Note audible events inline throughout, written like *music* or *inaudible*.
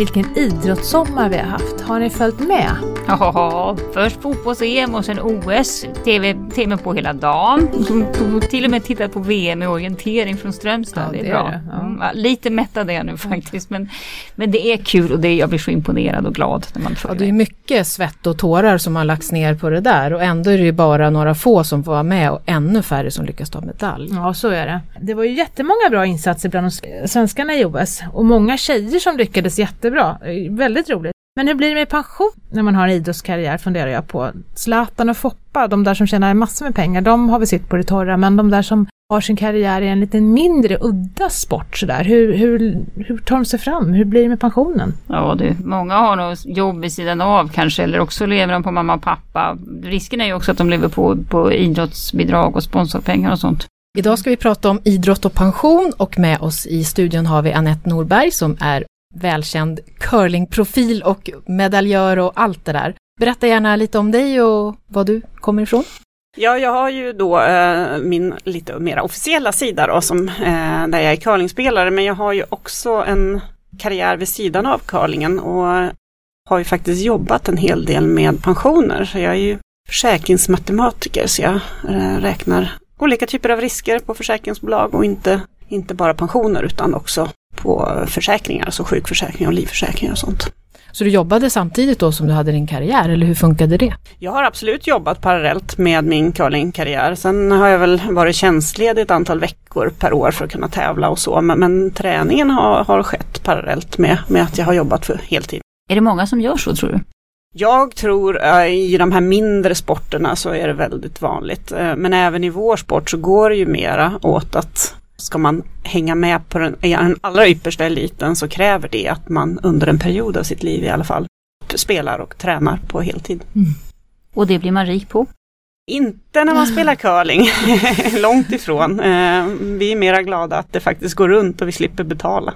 Vilken idrottssommar vi har haft. Har ni följt med? Ja, först fotbolls-EM och sen OS. TV, TV på hela dagen. *laughs* Till och med tittat på VM i orientering från Strömstad. Ja, det är bra. det, ja. Mm, ja, lite mättad är jag nu faktiskt. Men, men det är kul och det, jag blir så imponerad och glad när man Ja, det är mycket svett och tårar som har lagts ner på det där och ändå är det ju bara några få som får vara med och ännu färre som lyckas ta medalj. Ja, så är det. Det var ju jättemånga bra insatser bland de s- svenskarna i OS och många tjejer som lyckades jättebra. Eh, Väldigt roligt. Men hur blir det med pension när man har en idrottskarriär funderar jag på. Zlatan och Foppa, de där som tjänar massor med pengar, de har vi sitt på det torra, men de där som har sin karriär i en lite mindre udda sport sådär, hur, hur, hur tar de sig fram? Hur blir det med pensionen? Ja, du, många har nog jobb vid sidan av kanske eller också lever de på mamma och pappa. Risken är ju också att de lever på, på idrottsbidrag och sponsorpengar och sånt. Idag ska vi prata om idrott och pension och med oss i studion har vi Annette Norberg som är välkänd curlingprofil och medaljör och allt det där. Berätta gärna lite om dig och var du kommer ifrån. Ja, jag har ju då eh, min lite mer officiella sida då, som, eh, där jag är curlingspelare, men jag har ju också en karriär vid sidan av curlingen och har ju faktiskt jobbat en hel del med pensioner. Så jag är ju försäkringsmatematiker, så jag eh, räknar olika typer av risker på försäkringsbolag och inte, inte bara pensioner utan också på försäkringar, alltså sjukförsäkringar och livförsäkringar och sånt. Så du jobbade samtidigt då som du hade din karriär, eller hur funkade det? Jag har absolut jobbat parallellt med min curlingkarriär. Sen har jag väl varit tjänstledig ett antal veckor per år för att kunna tävla och så. Men, men träningen har, har skett parallellt med, med att jag har jobbat för heltid. Är det många som gör så tror du? Jag tror eh, i de här mindre sporterna så är det väldigt vanligt. Eh, Men även i vår sport så går det ju mera åt att ska man hänga med på den, den allra yppersta eliten så kräver det att man under en period av sitt liv i alla fall spelar och tränar på heltid. Och det blir man rik på? Inte när man spelar *sighs* curling, *laughs* långt ifrån. Eh, Vi är mera glada att det faktiskt går runt och vi slipper betala.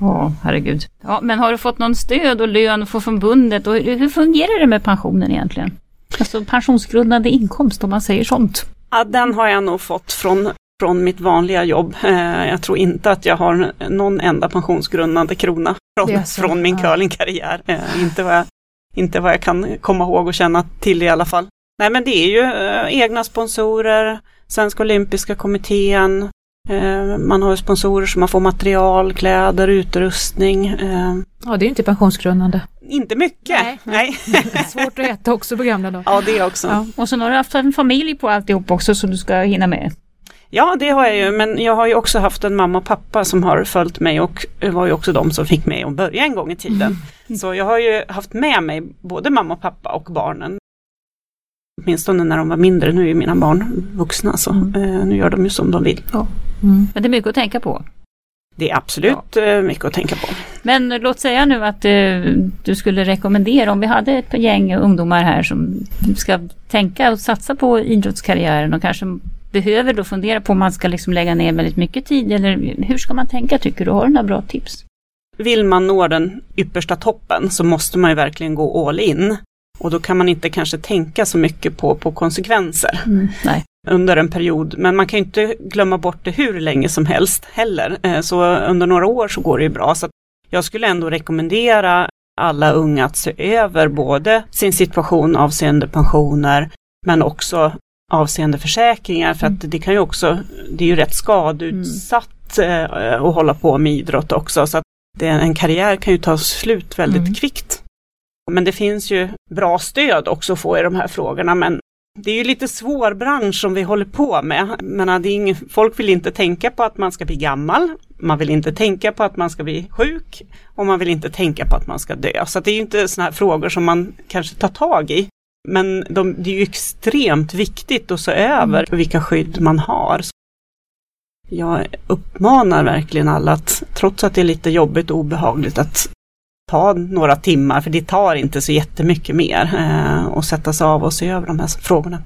Ja, herregud. Ja, men har du fått någon stöd och lön från förbundet och hur, hur fungerar det med pensionen egentligen? Alltså pensionsgrundande inkomst om man säger sånt. Ja, den har jag nog fått från, från mitt vanliga jobb. Eh, Jag tror inte att jag har någon enda pensionsgrundande krona från, från min curlingkarriär. Eh, Inte vad, jag, inte vad jag kan komma ihåg och känna till i alla fall. Nej men det är ju eh, egna sponsorer, Svenska Olympiska Kommittén, man har ju sponsorer som man får material, kläder, utrustning. Ja, det är ju inte pensionsgrundande. Inte mycket. Nej. Nej. *laughs* Svårt att äta också på gamla dagar. ja, det också. Ja, och sen har du haft en familj på alltihop också som du ska hinna med. Ja, det har jag ju, men jag har ju också haft en mamma och pappa som har följt mig och det var ju också de som fick mig att börja en gång i tiden. Så jag har ju haft med mig både mamma och pappa och barnen. Åtminstone när de var mindre, nu är ju mina barn vuxna så eh, nu gör de ju som de vill. Mm. Men det är mycket att tänka på. Det är absolut eh, mycket att tänka på. Men låt säga nu att eh, du skulle rekommendera, om vi hade ett gäng ungdomar här som ska tänka och satsa på idrottskarriären och kanske behöver då fundera på om man ska liksom lägga ner väldigt mycket tid eller hur ska man tänka tycker du? Har du några bra tips? Vill man nå den yppersta toppen så måste man ju verkligen gå all in. Och då kan man inte kanske tänka så mycket på, på konsekvenser. Nej. under en period. Men man kan inte glömma bort det hur länge som helst heller. Eh, Så under några år så går det ju bra. Så jag skulle ändå rekommendera alla unga att se över både sin situation avseende pensioner men också avseende försäkringar för att det kan ju också, det är ju rätt skadeutsatt eh, att hålla på med idrott också så att det, en karriär kan ju ta slut väldigt Mm. kvickt. Men det finns ju bra stöd också att få i de här frågorna men det är ju lite svår bransch som vi håller på med. Men det är ingen, folk vill inte tänka på att man ska bli gammal. Man vill inte tänka på att man ska bli sjuk och man vill inte tänka på att man ska dö. Så det är inte sådana här frågor som man kanske tar tag i. Men de, det är ju extremt viktigt att se över vilka skydd man har. Jag uppmanar verkligen alla att, trots att det är lite jobbigt och obehagligt, att ta några timmar, för det tar inte så jättemycket mer, eh, och sätta sig av och se över de här frågorna.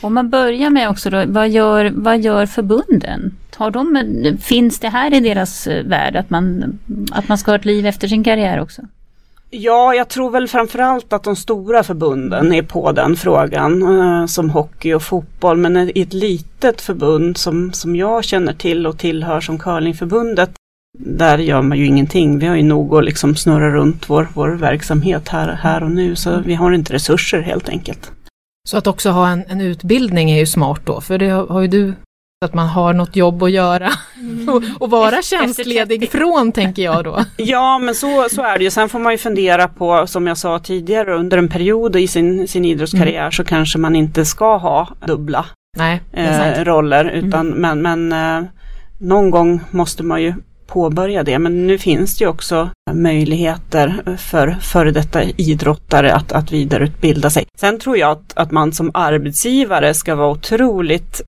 Om man börjar med också då, vad gör, vad gör förbunden? Har de, finns det här i deras eh, värld att man, att man ska ha ett liv efter sin karriär också? Ja, jag tror väl framförallt att de stora förbunden är på den frågan, eh, som hockey och fotboll. Men i ett litet förbund som, som jag känner till och tillhör som curlingförbundet, där gör man ju ingenting. Vi har ju nog att liksom snurra runt vår, vår verksamhet här, här och nu, så vi har inte resurser helt enkelt. Så att också ha en, en utbildning är ju smart då, för det har, har ju du att man har något jobb att göra mm. och, och, vara tjänstledig från tänker jag då. *laughs* Ja men så, så är det ju. Sen får man ju fundera på som jag sa tidigare under en period i sin, sin idrottskarriär mm. så kanske man inte ska ha dubbla Nej, eh, roller utan mm. men, men eh, någon gång måste man ju påbörja det. Men nu finns det ju också möjligheter för före detta idrottare att, att vidareutbilda sig. Sen tror jag att, att man som arbetsgivare ska vara otroligt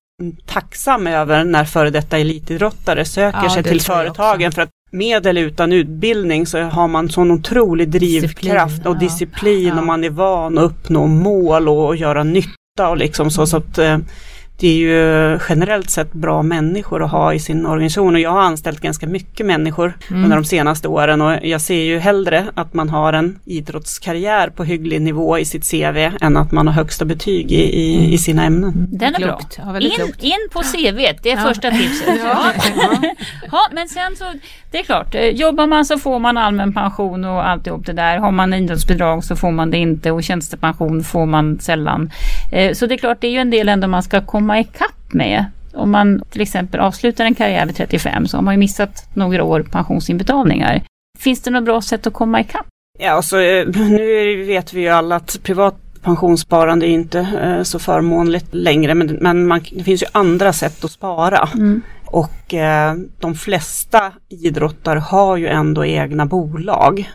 tacksam över när före detta elitidrottare söker ja, sig till företagen för att med eller utan utbildning så har man sån otrolig drivkraft disciplin, och disciplin ja. och man är van att uppnå mål och göra nytta och liksom så, så att eh, det är ju generellt sett bra människor att ha i sin organisation och jag har anställt ganska mycket människor mm. under de senaste åren och jag ser ju hellre att man har en idrottskarriär på hygglig nivå i sitt CV än att man har högsta betyg i, i, i sina ämnen. Mm. Den är klokt. bra. Ja, in, in på CV, det är ja. första tipset. *laughs* ja. *laughs* ja. men sen så, det är klart, eh, jobbar man så får man allmän pension och alltihop det där. Har man idrottsbidrag så får man det inte och tjänstepension får man sällan. Eh, så det är klart, det är ju en del ändå man ska komma komma ikapp med. Om man till exempel avslutar en karriär vid 35 så har man ju missat några år pensionsinbetalningar. Finns det något bra sätt att komma ikapp? Ja, alltså, nu vet vi ju alla att privat pensionssparande är inte eh, så förmånligt längre men, men man, det finns ju andra sätt att spara. Mm. Och eh, de flesta idrottare har ju ändå egna bolag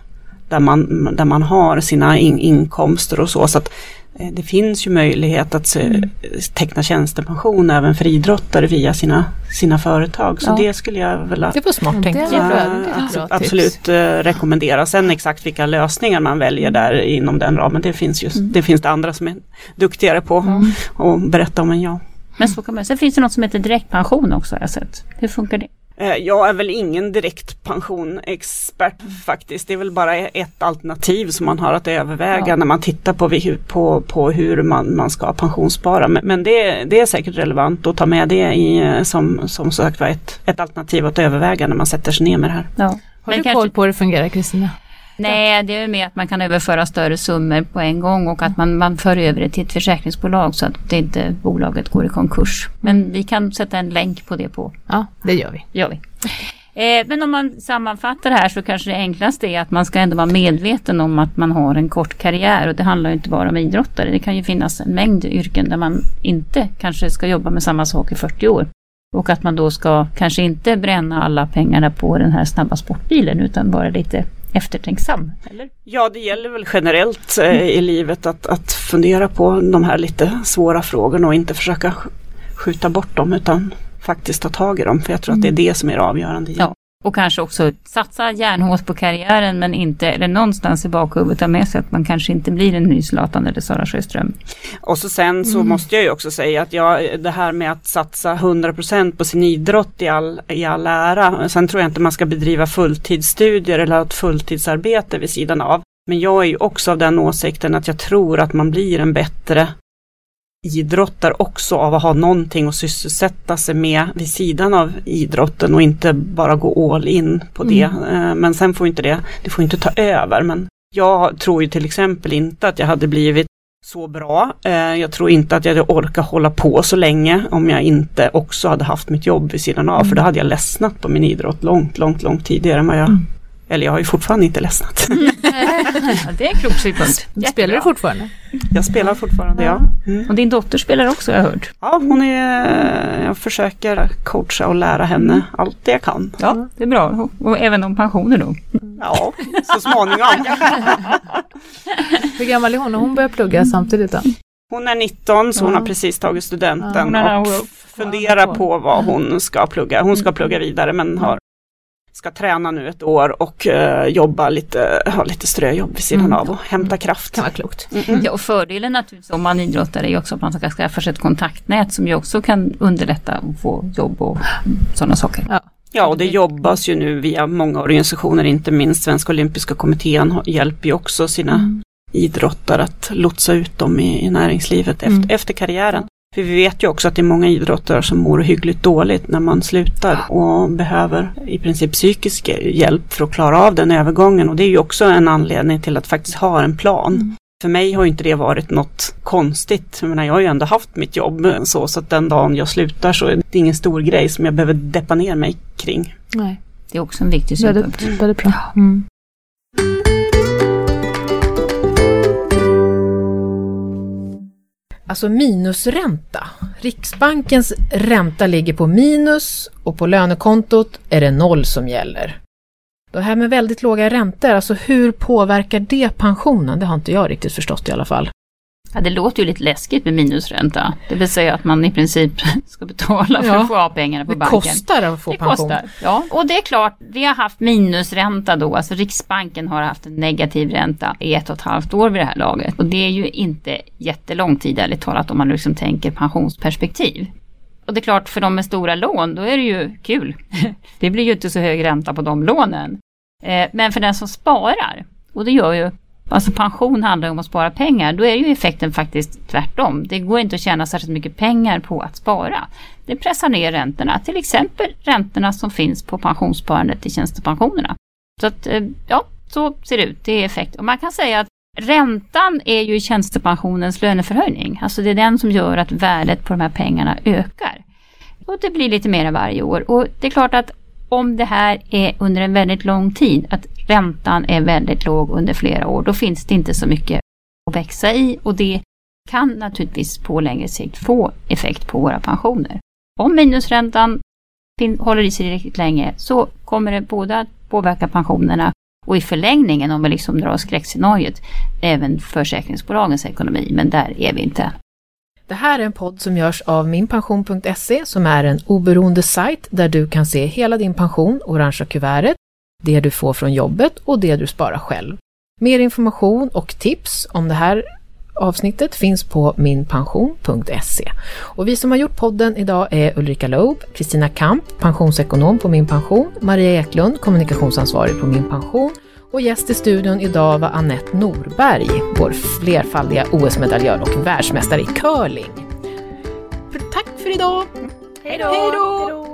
där man, där man har sina in, inkomster och så. så att Eh, det finns ju möjlighet att mm. teckna tjänstepension även för idrottare via sina, sina företag. Så ja. det skulle jag väl det var smart tänkt. Äh, absolut äh, rekommendera. Sen exakt vilka lösningar man väljer där inom den ramen, det finns, just, mm. det, finns det andra som är duktigare på mm. att berätta om än jag. Men så kan man, sen finns det något som heter direktpension också har jag sett. Hur funkar det? Eh, jag är väl ingen direkt pensionexpert faktiskt. Det är väl bara ett alternativ som man har att överväga ja. när man tittar på, på, på hur man, man ska pensionsspara. Men, men det, det, är säkert relevant att ta med det i, eh, som, som sagt var ett, ett alternativ att överväga när man sätter sig ner med det här. Ja. Har du koll på hur det fungerar Kristina? Nej, det är mer att man kan överföra större summor på en gång och att man, man för över det till ett försäkringsbolag så att det inte bolaget går i konkurs. Men vi kan sätta en länk på det på. Ja, det gör vi. Gör vi. Eh, men om man sammanfattar det här så kanske det enklaste är att man ska ändå vara medveten om att man har en kort karriär och det handlar inte bara om idrottare. Det kan ju finnas en mängd yrken där man inte kanske ska jobba med samma sak i 40 år. Och att man då ska kanske inte bränna alla pengarna på den här snabba sportbilen utan vara lite eftertänksam? Eller? Ja, det gäller väl generellt eh, i livet att, att fundera på de här lite svåra frågorna och inte försöka skjuta bort dem utan faktiskt ta tag i dem. För jag tror att det är mm. det som är det avgörande. Ja. Och kanske också satsa järnhårt på karriären men inte, eller någonstans i bakhuvudet ha med sig att man kanske inte blir en ny Zlatan eller Sara Sjöström. Och så sen så mm. måste jag ju också säga att jag, det här med att satsa 100% på sin idrott i all, i all ära. Sen tror jag inte man ska bedriva fulltidsstudier eller ett fulltidsarbete vid sidan av. Men jag är ju också av den åsikten att jag tror att man blir en bättre idrottar också av att ha någonting att sysselsätta sig med vid sidan av idrotten och inte bara gå all in på det. Mm. Men sen får inte det, det får inte ta över. Men jag tror ju till exempel inte att jag hade blivit så bra. Eh, jag tror inte att jag hade orkat hålla på så länge om jag inte också hade haft mitt jobb vid sidan av. Mm. För då hade jag ledsnat på min idrott långt, långt, långt tidigare än vad jag mm. Eller jag har ju fortfarande inte ledsnat. *laughs* det är en klok synpunkt. Spelar du fortfarande? Jag spelar fortfarande, ja. Mm. Och din dotter spelar också, har jag hört. Ja, hon är, jag försöker coacha och lära henne mm. allt det jag kan. Ja, det är bra. Och även om pensioner då? Ja, så småningom. *laughs* Hur gammal är hon? Och hon börjar plugga samtidigt då? Hon är 19 så hon har precis tagit studenten och funderar på vad hon ska plugga. Hon ska plugga vidare men har ska träna nu ett år och uh, jobba lite, ha lite ströjobb vid sidan mm. av och hämta kraft. Kan vara klokt. Mm -mm. Ja, och fördelen naturligtvis om man idrottar är också att man ska skaffa sig ett kontaktnät som ju också kan underlätta att få jobb och sådana saker. Ja. Ja, och det jobbas ju nu via många organisationer, inte minst Svenska Olympiska Kommittén hjälper ju också sina mm. idrottare att lotsa ut dem i, i näringslivet efter, mm. efter karriären. För vi vet ju också att det är många idrottare som mår hyggligt dåligt när man slutar och behöver i princip psykisk hjälp för att klara av den övergången och det är ju också en anledning till att faktiskt ha en plan. Mm. För mig har inte det varit något konstigt. Jag, menar, jag har ju ändå haft mitt jobb så, så att den dagen jag slutar så är det ingen stor grej som jag behöver deppa ner mig kring. Nej, det är också en viktig synpunkt. Väldigt, väldigt bra. Mm. Alltså minusränta. Riksbankens ränta ligger på minus och på lönekontot är det noll som gäller. Det här med väldigt låga räntor, alltså hur påverkar det pensionen? Det har inte jag riktigt förstått i alla fall. Ja, det låter ju lite läskigt med minusränta. Det vill säga att man i princip *laughs* ska betala för ja, att få av pengarna på det banken. Det kostar att få det pension. Kostar, ja. Och det är klart, vi har haft minusränta då. Alltså Riksbanken har haft en negativ ränta i ett och ett halvt år vid det här laget. Och det är ju inte jättelång tid ärligt talat om man liksom tänker pensionsperspektiv. Och det är klart, för de med stora lån, då är det ju kul. *laughs* det blir ju inte så hög ränta på de lånen. Eh, men för den som sparar, och det gör ju Alltså pension handlar om att spara pengar. Då är ju effekten faktiskt tvärtom. Det går inte att tjäna särskilt mycket pengar på att spara. Det pressar ner räntorna. Till exempel räntorna som finns på pensionssparandet i tjänstepensionerna. Så att, eh, ja, så ser det ut. Det är effekt. Och man kan säga att räntan är ju tjänstepensionens löneförhöjning. Alltså det är den som gör att värdet på de här pengarna ökar. Och det blir lite mer varje år. Och det är klart att om det här är under en väldigt lång tid, att räntan är väldigt låg under flera år, då finns det inte så mycket att växa i och det kan naturligtvis på längre sikt få effekt på våra pensioner. Om minusräntan håller i sig riktigt länge så kommer det både att påverka pensionerna och i förlängningen, om vi liksom drar skräckscenariot, även försäkringsbolagens ekonomi. Men där är vi inte det här är en podd som görs av minpension.se som är en oberoende sajt där du kan se hela din pension, orangea kuvertet, det du får från jobbet och det du sparar själv. Mer information och tips om det här avsnittet finns på minpension.se. Och vi som har gjort podden idag är Ulrika Loeb, Kristina Kamp, pensionsekonom på Min Pension, Maria Eklund, kommunikationsansvarig på Min Pension och gäst i studion idag var Annette Norberg, vår flerfaldiga OS-medaljör och världsmästare i curling. Tack för idag! Hej då!